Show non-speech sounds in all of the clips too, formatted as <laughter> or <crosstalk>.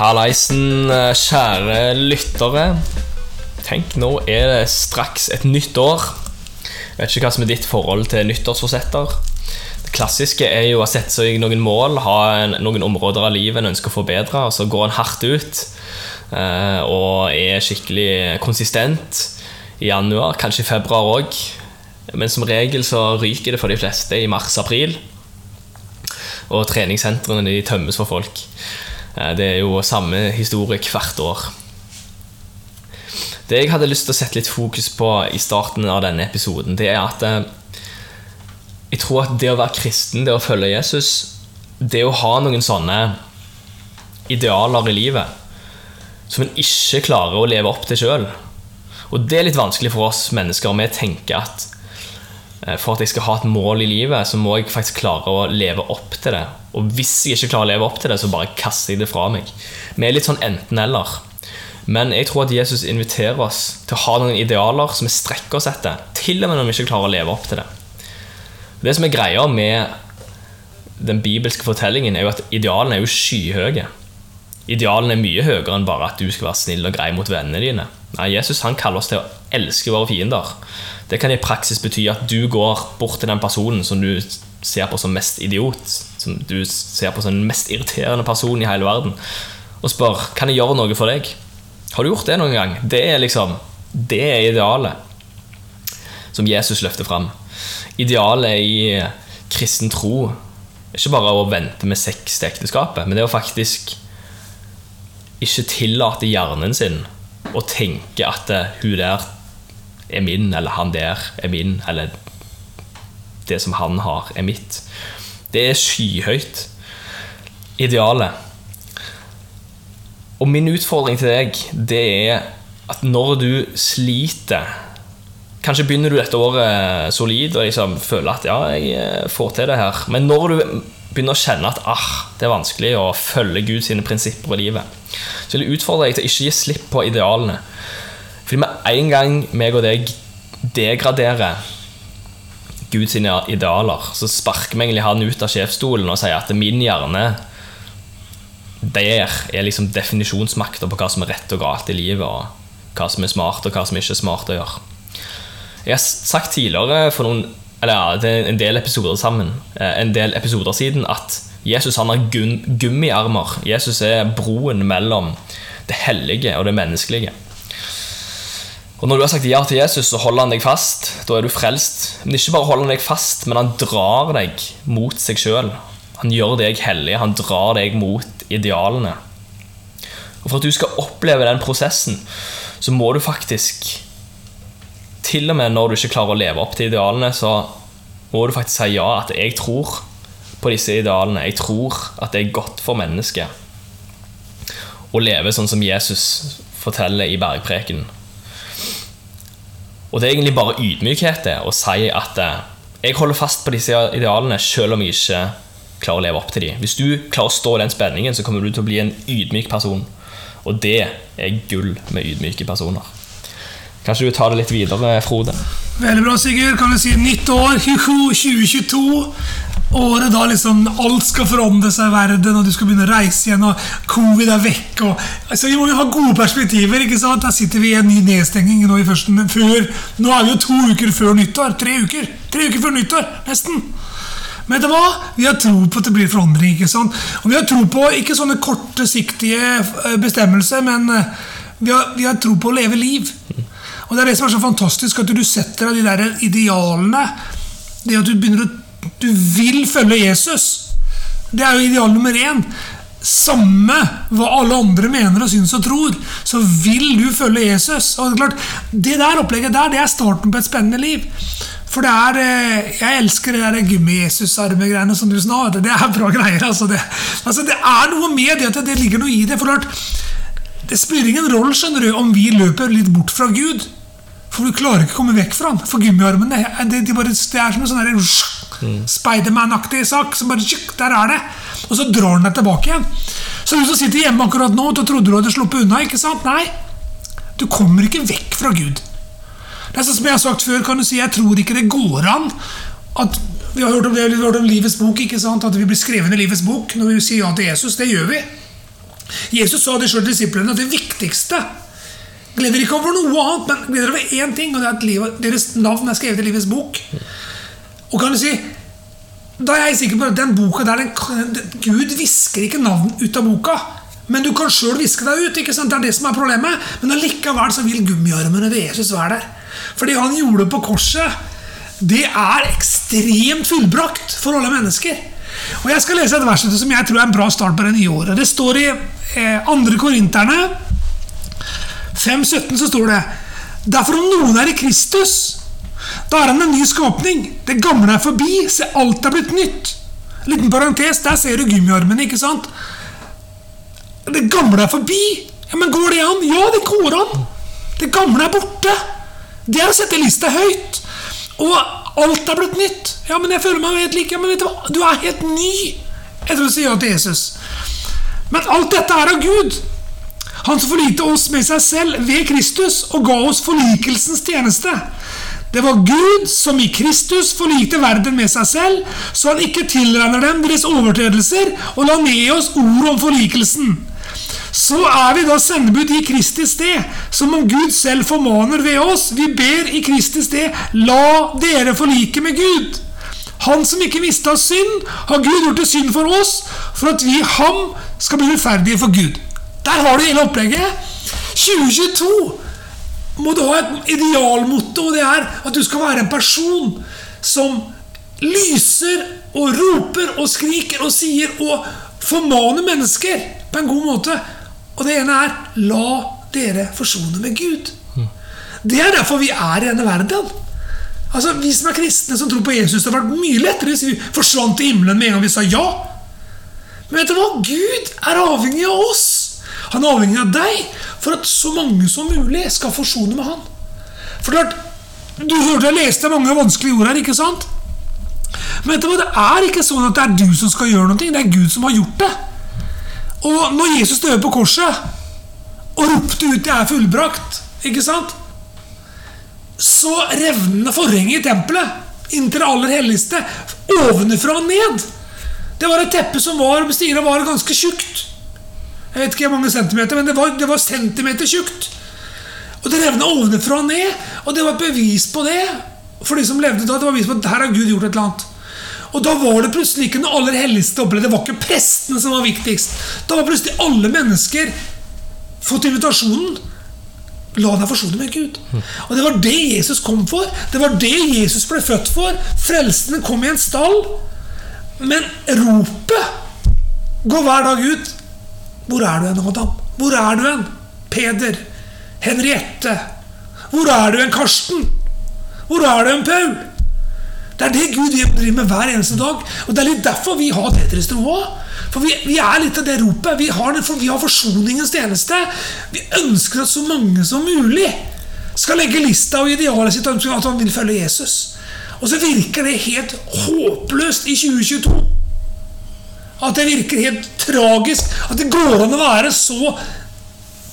Hallaisen, kjære lyttere. Tenk, nå er det straks et nytt år. Jeg vet ikke hva som er ditt forhold til nyttårsforsetter. Det klassiske er jo å sette seg noen mål, ha en, noen områder av livet en ønsker å forbedre, og så går en hardt ut eh, og er skikkelig konsistent i januar, kanskje i februar òg. Men som regel så ryker det for de fleste i mars-april. Og treningssentrene de tømmes for folk. Eh, Det er jo samme historie hvert år. Det jeg hadde lyst til å sette litt fokus på i starten av denne episoden, det er at eh, jeg tror at det å være kristen, det å følge Jesus, det å ha noen sånne idealer i livet som en ikke klarer å leve opp til sjøl. Og det er litt vanskelig for oss mennesker. Vi tenker at eh, for at jeg skal ha et mål i livet, så må jeg faktisk klare å leve opp til det. Og hvis jeg ikke klarer å leve opp til det, så bare kaster jeg det fra meg. Vi er litt sånn enten-eller. Men jeg tror at Jesus inviterer oss til å ha noen idealer som vi strekker oss etter, til og med når vi ikke klarer å leve opp til det. Det som er greia med den bibelske fortellingen, er jo at idealene er jo skyhøye. Idealene er mye høyere enn bare at du skal være snill og grei mot vennene dine. Nei, Jesus han kaller oss til å elske våre fiender. Det kan i praksis bety at du går bort til den personen som du ser på som mest idiot, som du ser på som den mest irriterende personen i hele verden, og spør kan jeg gjøre noe for deg. Har du gjort det noen gang? Det er liksom Det er idealet som Jesus løfter fram. Idealet i kristen tro ikke bare å vente med sex til ekteskapet, men det er å faktisk ikke tillate hjernen sin å tenke at eh, hun der er min, eller han der er min, eller det som han har, er mitt. Det er skyhøyt. Idealet. Og min utfordring til deg, det er at når du sliter Kanskje begynner du dette året solid og liksom føler at ja, jeg eh, får til det her. Men når du begynner å kjenne at ah, det er vanskelig å følge Gud sine prinsipper i livet, så vil jeg utfordre deg til å ikke gi slipp på idealene. Fordi med en gang meg og deg degraderer Guds idealer, så sparker vi egentlig han ut av sjefsstolen og sier at min hjerne der er liksom definisjonsmakta på hva som er rett og galt i livet, og hva som er smart og hva som ikke er smart å gjøre. Jeg har sagt tidligere for noen eller ja, det er en del episoder sammen eh, En del episoder siden at Jesus han har gummiarmer. Jesus er broen mellom det hellige og det menneskelige. Og Når du har sagt ja til Jesus, så holder han deg fast. Da er du frelst. Men ikke bare holder han deg fast, men han drar deg mot seg sjøl. Han gjør deg hellig. Han drar deg mot idealene. Og For at du skal oppleve den prosessen, så må du faktisk Til og med når du ikke klarer å leve opp til idealene, så må du faktisk si ja. At jeg tror på disse idealene. Jeg tror at det er godt for mennesket å leve sånn som Jesus forteller i bergprekenen. Og det er egentlig bare ydmykhet det, å si at eh, jeg holder fast på disse idealene selv om jeg ikke klarer å leve opp til dem. Hvis du klarer å stå i den spenningen, så kommer du til å bli en ydmyk person. Og det er gull med ydmyke personer. Kanskje du tar det litt videre, Frode? Veldig bra, Sigurd. Kan du si nytt år, 2022. Året da liksom alt skal forandre seg i verden, og du skal begynne å reise igjen, og covid er vekk. Og, altså, vi må jo ha gode perspektiver. ikke sant? Der sitter vi i en ny nedstenging nå i første, før, Nå er vi jo to uker før nyttår. Tre uker Tre uker før nyttår, nesten. Men vet du hva? Vi har tro på at det blir forandring. ikke sant? Og vi har tro på ikke sånne kortsiktige eh, bestemmelser, men eh, vi har, vi har tro på å leve liv. Og det er det som er så fantastisk, at du setter deg de der idealene. Det at du begynner å Du vil følge Jesus. Det er jo ideal nummer én. Samme hva alle andre mener og syns og tror, så vil du følge Jesus. Og Det er klart, det der opplegget der, det er starten på et spennende liv. For det er eh, Jeg elsker det der gummi-Jesus-armegreiene som du sa. Det er bra greier. Altså det, altså det er noe med det at det ligger noe i det. For klart, det spiller ingen rolle skjønner du, om vi løper litt bort fra Gud. For du klarer ikke å komme vekk fra ham. For gummiarmene det, de det er som en sånn mm. Spiderman-aktig sak. som bare, Der er det! Og så drar den deg tilbake igjen. Så du som sitter hjemme akkurat nå og trodde du hadde sluppet unna, ikke sant? Nei. Du kommer ikke vekk fra Gud. Det er sånn som jeg har sagt før, kan du si, jeg tror ikke det går an at Vi har hørt om, det, vi har hørt om Livets bok, ikke sant? at vi blir skrevet i Livets bok når vi sier ja til Jesus. Det gjør vi. Jesus sa det sjøl til disiplene at det viktigste Gleder ikke over noe annet, men gleder over én ting, og det er at livet, deres navn er skrevet i livets bok. Og kan du si Da er jeg sikker på at den boka der den, Gud visker ikke navn ut av boka. Men du kan sjøl viske deg ut. ikke sant? Det er det som er problemet. Men allikevel så vil gummiarmene ved Jesus være der. For det han gjorde på korset, det er ekstremt fullbrakt for alle mennesker. Og Jeg skal lese et vers som jeg tror er en bra start på det nye året. Det står i eh, 2. Korinterne 5,17 så står det Derfor om noen er i Kristus, da er han en ny skapning. Det gamle er forbi, se alt er blitt nytt. Liten parentes, der ser du gummiarmene, ikke sant? Det gamle er forbi. Ja, Men går det an? Ja, det går an. Det gamle er borte. Det er å sette lista høyt. Og alt er blitt nytt. Ja, men jeg føler meg helt lik. Ja, men vet du hva? Du er helt ny etter å si ja til Jesus. Men alt dette er av Gud. Han som forlikte oss med seg selv ved Kristus og ga oss forlikelsens tjeneste. Det var Gud som i Kristus forlikte verden med seg selv, så han ikke tilregner dem deres overtredelser, og la ned oss ordet om forlikelsen. Så er vi da sendebud i Kristi sted, som om Gud selv formaner ved oss. Vi ber i Kristi sted, la dere forlike med Gud. Han som ikke visste av synd, har Gud gjort til synd for oss, for at vi ham skal bli rettferdige for Gud. Der har du hele opplegget. 2022 må du ha et idealmotto, og det er at du skal være en person som lyser og roper og skriker og sier og formaner mennesker på en god måte. Og det ene er 'la dere forsone med Gud'. Det er derfor vi er i denne verden. Altså, Vi som er kristne som tror på Jesus, det har vært mye lettere hvis vi forsvant til himmelen med en gang vi sa ja. Men vet du hva? Gud er avhengig av oss. Han er avhengig av deg for at så mange som mulig skal forsone med han. For klart, Du hørte jeg leste mange vanskelige ord her, ikke sant? Men det er ikke sånn at det er du som skal gjøre noe. Det er Gud som har gjort det. Og når Jesus døde på korset og ropte ut 'Jeg er fullbrakt', ikke sant? Så revna forhenget i tempelet inn til det aller helligste ovenfra og ned. Det var et teppe som var, var ganske tjukt. Jeg vet ikke hvor mange centimeter, men det var, det var centimeter tjukt. Og det revna ovenfra og ned, og det var et bevis på det. For de som levde da, det var bevis på at her har Gud gjort et eller annet. Og da var det plutselig ikke den aller helligste opplevd. Det var ikke prestene som var viktigst. Da var plutselig alle mennesker fått invitasjonen. La deg forsone med Gud. Og det var det Jesus kom for. Det var det Jesus ble født for. Frelsen kom i en stall. Men ropet går hver dag ut. Hvor er du hen, Adam? Hvor er du hen? Peder. Henriette. Hvor er du hen, Karsten? Hvor er du hen, Paul? Det er det Gud driver med hver eneste dag. Og Det er litt derfor vi har Tetris-tro òg. For vi, vi, er litt av det ropet. Vi har, det, vi har forsoningens tjeneste. Vi ønsker at så mange som mulig skal legge lista og idealet sitt at han vil følge Jesus. Og så virker det helt håpløst i 2022. At det virker helt tragisk. At det går an å være så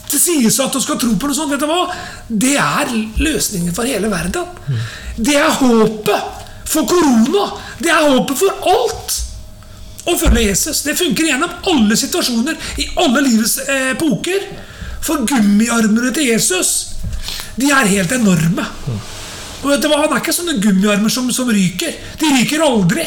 tilsidesatt og skal tro på noe sånt. Vet du hva? Det er løsningen for hele verden. Det er håpet for korona. Det er håpet for alt. Å følge Jesus. Det funker gjennom alle situasjoner, i alle livets epoker. For gummiarmene til Jesus, de er helt enorme. Og vet du hva? Han er ikke sånne gummiarmer som, som ryker. De ryker aldri.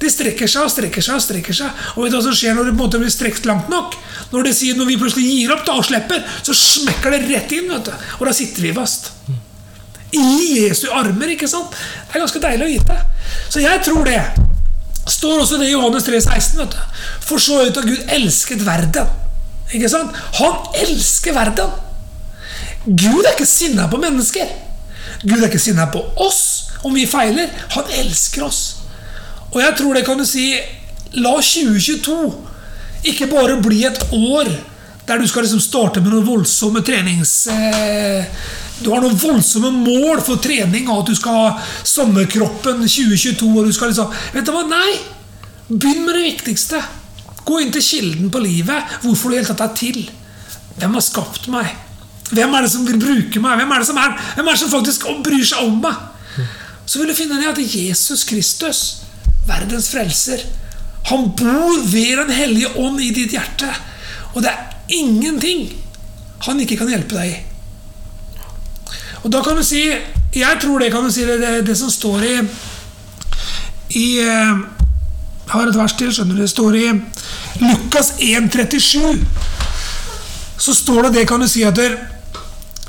De strekker seg og strekker seg. Og strekker seg Og vet du hva som skjer når det på en blir strekt langt nok? Når, sier, når vi plutselig gir opp da, og slipper, så smekker det rett inn. vet du Og da sitter vi fast. I Jesu armer. ikke sant? Det er ganske deilig å vite. Så jeg tror det. står også det i Johannes 3, 16. vet du For så ut at Gud elsket verden. Ikke sant? Han elsker verden. Gud er ikke sinna på mennesker. Gud er ikke sinna på oss om vi feiler. Han elsker oss. Og jeg tror det kan du si La 2022 ikke bare bli et år der du skal liksom starte med noen voldsomme trenings... Eh, du har noen voldsomme mål for trening, og at du skal ha sommerkroppen 2022. og du skal liksom, Vet du hva? Nei! Begynn med det viktigste. Gå inn til kilden på livet. Hvorfor du i hele tatt er til. Hvem har skapt meg? Hvem er det som vil bruke meg? Hvem er det som, er, hvem er det som faktisk bryr seg om meg? Så vil du finne ned at Jesus Kristus verdens frelser. Han bor ved Den hellige ånd i ditt hjerte. Og det er ingenting han ikke kan hjelpe deg i. Og da kan du si Jeg tror det kan du si det, det, det som står i I eh, Jeg har et vers til, skjønner du. Det står i Lukas 1,37. Så står det det, kan du si, at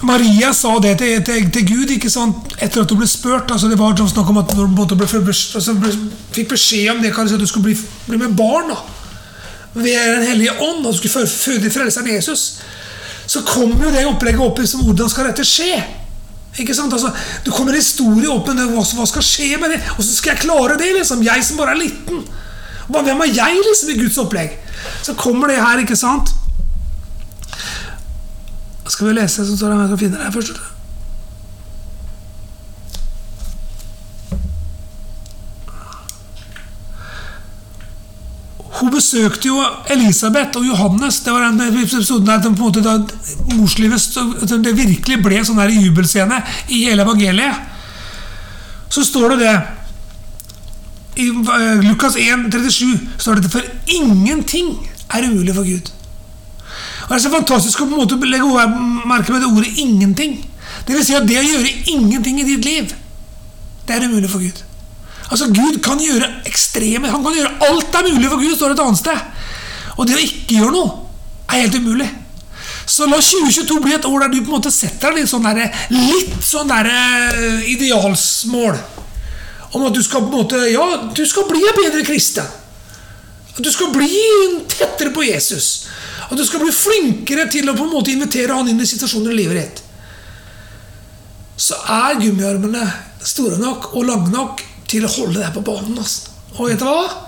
Maria sa det til, til, til, Gud ikke sant? etter at hun ble spurt. altså Det var sånn snakk om at når hun ble, altså ble, fikk beskjed om det, at du skulle bli, bli med barn da, ved Den hellige ånd, og du skulle føde frelseren Jesus. Så kommer jo det opplegget opp som hvordan skal dette skje? Ikke sant? Altså, det kommer historie opp med hva, hva skal skje med det. Og så skal jeg klare det, liksom. Jeg som bare er liten. Hvem er jeg liksom i Guds opplegg? Så kommer det her, ikke sant? Skal vi lese, som står her, jeg skal finne det først. Hun besøkte jo Elisabeth og Johannes. Det var den episoden der på en måte da det virkelig ble sånn der jubelscene i hele evangeliet. Så står det det I eh, Lukas 1, 37 står det for ingenting er umulig for Gud. Det er så fantastisk å på en måte legge merke med det ordet 'ingenting'. Det vil si at det å gjøre ingenting i ditt liv, det er umulig for Gud. Altså Gud kan gjøre ekstreme Han kan gjøre alt er mulig for Gud, står det et annet sted. Og det å ikke gjøre noe er helt umulig. Så la 2022 bli et år der du på en måte setter deg litt sånn der, litt sånn der eh, idealsmål. Om at du skal på en måte Ja, du skal bli en bedre kristen. At du skal bli tettere på Jesus. At du skal bli flinkere til å på en måte invitere han inn i situasjoner i livet ditt. Så er gummiarmene store nok og lange nok til å holde deg på banen. Og vet du hva?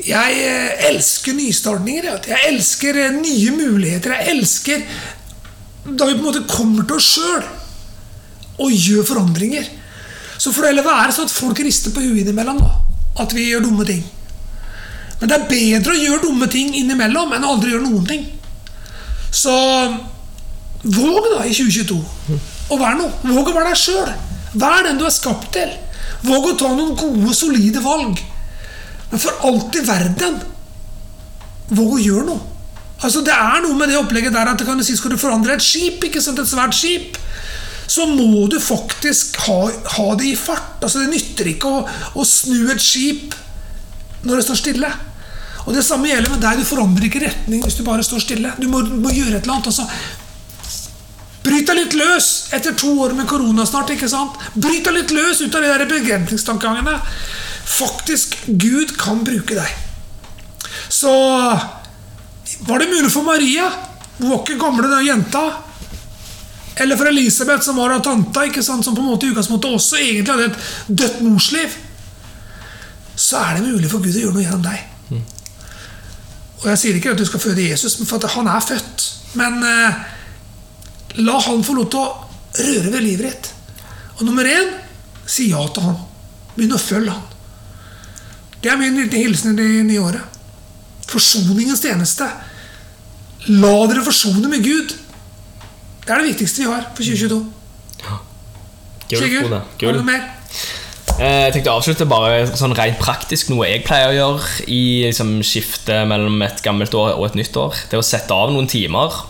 Jeg eh, elsker nystartninger. Jeg elsker eh, nye muligheter. Jeg elsker da vi på en måte kommer til oss sjøl og gjør forandringer. Så får det heller være sånn at folk rister på huet innimellom. At vi gjør dumme ting. Men det er bedre å gjøre dumme ting innimellom enn å aldri gjøre noen ting. Så våg da i 2022 å være noe. Våg å være deg sjøl. Vær den du er skapt til. Våg å ta noen gode, solide valg. Men for alt i verden, våg å gjøre noe. Altså Det er noe med det opplegget der at det kan du si, skal du forandre et skip, ikke sant, et svært skip, så må du faktisk ha, ha det i fart. Altså Det nytter ikke å, å, snu et skip når det står stille. Og Det samme gjelder med deg. Du forandrer ikke retning hvis du bare står stille. Du må, må gjøre et eller annet. Altså, Bryt deg litt løs etter to år med korona snart. ikke sant? Bryt deg litt løs ut av de der begrensningstankegangene. Faktisk, Gud kan bruke deg. Så var det mulig for Maria, hun var ikke gamle den jenta, eller for Elisabeth, som var av tanta, ikke sant? som på en måte i utgangspunktet også egentlig hadde et dødt morsliv, så er det mulig for Gud å gjøre noe gjennom deg. Mm. Og Jeg sier ikke at du skal føde Jesus, for han er født. Men eh, La han få lov til å røre ved livet ditt. Og nummer én si ja til han. Begynn å følge han. Det er min lille hilsen i det nye året. Forsoningens tjeneste. La dere forsone med Gud. Det er det viktigste vi har for 2022. Ja. Sigurd, har du mer? Eh, jeg tenkte å avslutte bare sånn rent praktisk noe jeg pleier å gjøre i liksom, skiftet mellom et gammelt år og et nytt år. Det er å sette av noen timer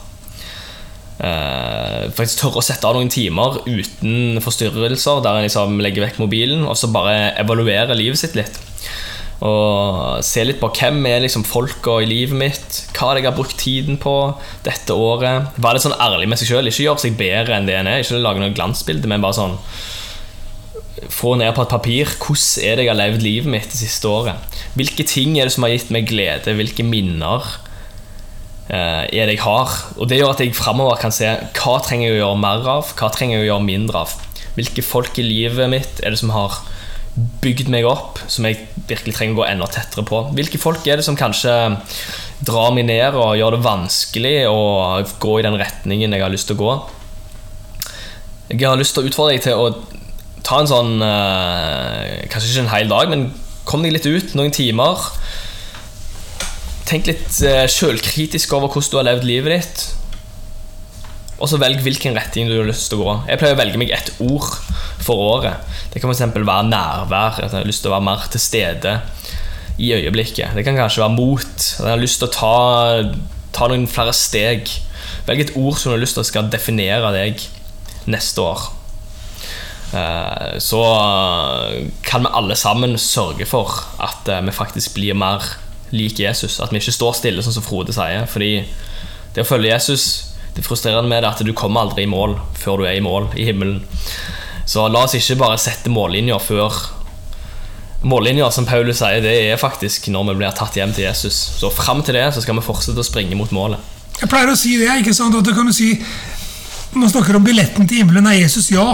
Uh, faktisk tørre å sette av noen timer uten forstyrrelser, der en liksom legger vekk mobilen og så bare evaluere livet sitt litt. Og se litt på hvem er liksom folka i livet mitt, hva jeg har brukt tiden på dette året. Være litt sånn ærlig med seg sjøl, ikke gjøre seg bedre enn det en er. Ikke lage noe glansbilde, men bare sånn få ned på et papir hvordan er det jeg har levd livet mitt det siste året. Hvilke ting er det som har gitt meg glede, hvilke minner Eh, er det jeg har. Og Det gjør at jeg framover kan se hva trenger jeg å gjøre mer av, hva trenger jeg å gjøre mindre av. Hvilke folk i livet mitt er det som har bygd meg opp, som jeg virkelig trenger å gå enda tettere på. Hvilke folk er det som kanskje drar meg ned og gjør det vanskelig å gå i den retningen jeg har lyst til å gå. Jeg har lyst til å utfordre deg til å ta en sånn eh, Kanskje ikke en hel dag, men kom deg litt ut noen timer Tenk litt uh, sjølkritisk over hvordan du har levd livet ditt. Og så velg hvilken retning du har lyst til å gå. Jeg pleier å velge meg ett ord for året. Det kan f.eks. være nærvær. At jeg har lyst til å være mer til stede i øyeblikket. Det kan kanskje være mot. At jeg har lyst til å ta, ta noen flere steg. Velg et ord som du har lyst til å skal definere deg neste år. Eh, Så kan vi alle sammen sørge for at eh, vi faktisk blir mer lik Jesus. At vi ikke står stille, sånn som Frode sier. Fordi det å følge Jesus Det frustrerende med det er at du kommer aldri i mål før du er i mål i himmelen. Så la oss ikke bare sette mållinjer før Mållinja, som Paulus sier, det er faktisk når vi blir tatt hjem til Jesus. Så fram til det så skal vi fortsette å springe mot målet. Jeg pleier å si det. ikke sant, at du kan si Man snakker om billetten til himmelen er Jesus, ja.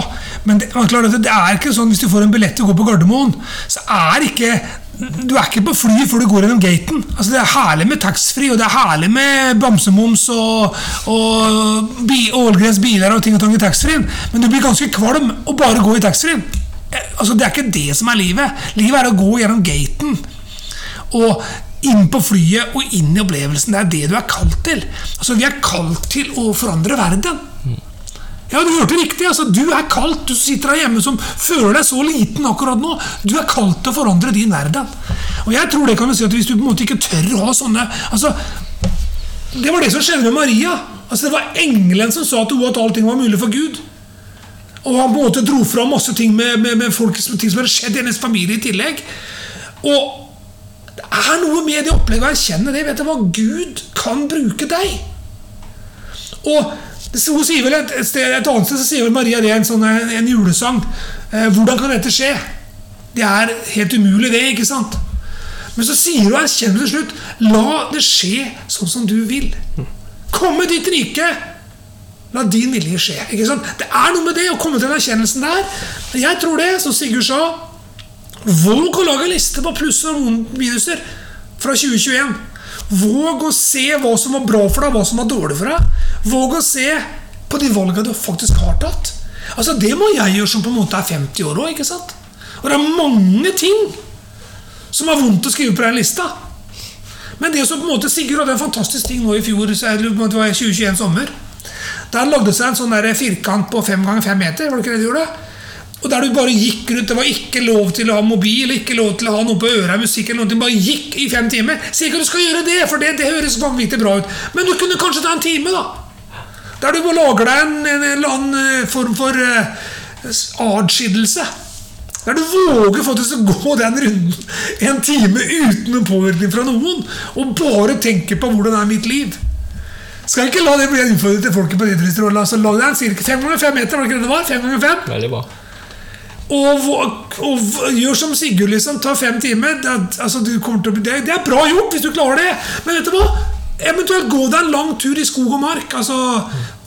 Men det, at det er ikke sånn hvis du får en billett til å gå på Gardermoen, så er ikke du er ikke på flyet før du går gjennom gaten. Altså Det er herlig med taxfree, og det er herlig med bamsemums og, og Ålgrens biler og ting og tang i taxfree-en, men du blir ganske kvalm å bare gå i taxfree-en. Eh, Altså, det er ikke det som er livet. Livet er å gå gjennom gaten. Og inn på flyet og inn i opplevelsen. Det er det du er kalt til. Altså, Vi er kalt til å forandre verden. Ja, du hørte riktig. altså Du er kalt, du sitter her hjemme som føler deg så liten akkurat nå. Du er kalt til å forandre din verden. Og jeg tror det kan vi si at Hvis du på en måte ikke tør å ha sånne altså, Det var det som skjedde med Maria. Altså Det var engelen som sa til henne at allting var mulig for Gud. Og han på en måte dro fram masse ting med, med, med folk, ting som hadde skjedd i hennes familie i tillegg. Og det er noe med det opplegget å erkjenne det. Vet du hva? Gud kan bruke deg. Og hun sier vel et, sted, et annet sted så sier vel Maria det en, sånn, en, julesang. Eh, hvordan kan dette skje? Det er helt umulig, det. ikke sant? Men så sier hun erkjenner til slutt La det skje sånn som du vil. Kom med ditt rike. La din vilje skje. ikke sant? Det er noe med det å komme til den erkjennelsen der. Jeg tror det, som Sigurd sa Våg å lage en liste på pluss og minuser fra 2021. Våg å se hva som var bra for deg, hva som var dårlig for deg. Våg å se på de valgene du faktisk har tatt. Altså Det må jeg gjøre som på en måte er 50 år òg. Og det er mange ting som er vondt å skrive på den lista. Men det som på en måte Sigurd hadde en fantastisk ting nå i fjor, så er det var 2021 sommer. Da han lagde seg en sånn der firkant på 5 ganger 5 meter. var det ikke det de gjorde? Og der du bare gikk rundt. Det var ikke lov til å ha mobil, ikke lov til å ha noe på øret, musikk eller noe. Du bare gikk i fem timer. Sier ikke at du skal gjøre det, for det, det høres vanvittig bra ut. Men du kunne kanskje ta en time, da. Der du bare lager deg en, en, eller annen eh, form for uh, adskillelse. Der du våger faktisk å gå den runden en time uten en påvirkning fra noen, og bare tenke på hvordan er mitt liv. Skal jeg ikke la det bli en utfordring til folket på Idrettsrådet? Altså, la en cirka fem ganger fem meter, var det ikke det det var? Fem ganger fem? Veldig bra. Og, og, og gjør som Sigurd, liksom. Ta fem timer. Det, altså, å det, det er bra gjort hvis du klarer det. Men vet du hva? Eventuelt gå deg en lang tur i skog og mark. Altså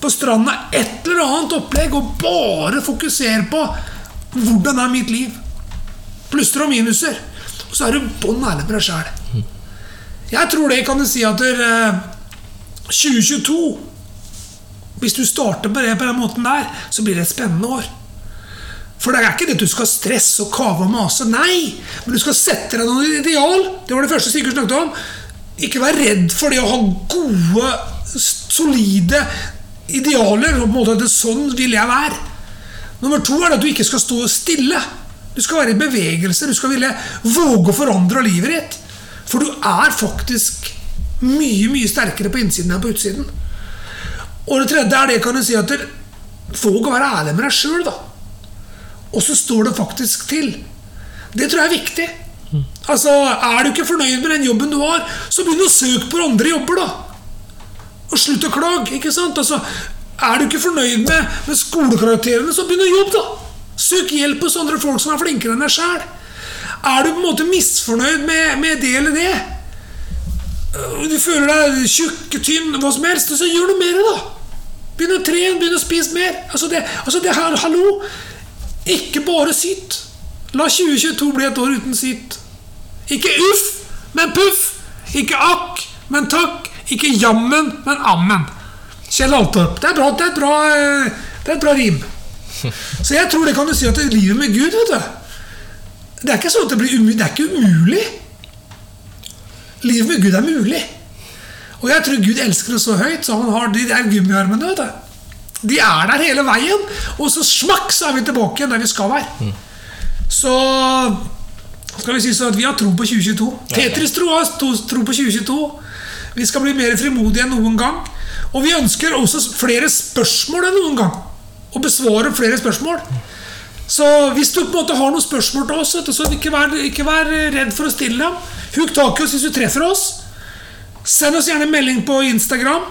på stranda. Et eller annet opplegg. Og bare fokusere på hvordan er mitt liv. Plusser og minuser. Og så er du bånn ærlig med deg sjæl. Jeg tror det kan du si at der, eh, 2022 Hvis du starter med det på den måten der, så blir det et spennende år. For det er ikke det at du skal stresse og kave og mase. Nei! Men du skal sette deg noen ideal. Det var det første Sigurd snakket om. Ikke vær redd for det å ha gode, solide idealer. på en måte at Sånn vil jeg være. Nummer to er at du ikke skal stå stille. Du skal være i bevegelse. Du skal ville våge å forandre livet ditt. For du er faktisk mye, mye sterkere på innsiden enn på utsiden. Og det tredje er det kan du si at du Våg å være ærlig med deg sjøl, da. Og så står det faktisk til. Det tror jeg er viktig. Altså, Er du ikke fornøyd med den jobben du har, så begynn å søke på andre jobber, da. Og slutt å klage. ikke sant? Altså, Er du ikke fornøyd med, med skolekarakterene, så begynn å jobbe, da. Søk hjelp hos andre folk som er flinkere enn deg sjæl. Er du på en måte misfornøyd med, med det eller det, du føler deg tjukk, tynn, hva som helst, så gjør du mer, da. Begynn å trene, begynn å spise mer. Altså det, altså det her, hallo! Ikke bare sitt. La 2022 bli et år uten sitt. Ikke uff, men puff. Ikke akk, men takk. Ikke jammen, men ammen. Kjell Altorp. Det er bra, det er bra, eh, det er et bra rim. <laughs> Så jeg tror det kan du si at det er livet med Gud, vet du. Det er ikke sånn at det blir umulig. Det er ikke umulig. Livet med Gud er mulig. Og jeg tror Gud elsker oss så høyt, så han har de der gummiarmene. vet du. De er der hele veien, og så smakk, så er vi tilbake der vi skal være. Så skal vi si sånn at vi har tro på 2022. Tetris tro har tro på 2022. Vi skal bli mer frimodige enn noen gang. Og vi ønsker også flere spørsmål enn noen gang. Å besvare flere spørsmål. Så hvis du på en måte har noen spørsmål til oss, så ikke vær, ikke vær redd for å stille dem. Hugg tak i oss hvis du treffer oss. Send oss gjerne en melding på Instagram.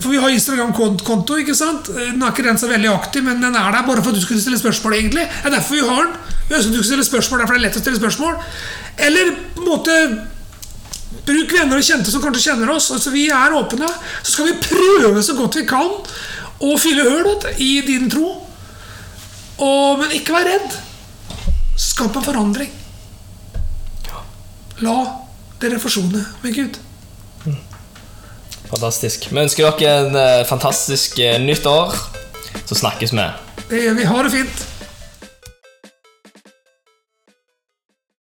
For vi har Instagram-konto. ikke sant? Den er ikke den så veldig aktiv, men den er der bare for at du skulle stille spørsmål. egentlig Det er derfor vi har den. Vi ønsker at du skal stille spørsmål, derfor det er lett å stille spørsmål. Eller på en måte Bruk venner og kjente som kanskje kjenner oss. altså Vi er åpne. Så skal vi prøve så godt vi kan å fylle hull i din tro. Og, men ikke vær redd. Skap en forandring. La dere forsone med Gud. Fantastisk. Vi ønsker dere en eh, fantastisk eh, nytt år. Så snakkes vi. Vi. Ha det fint.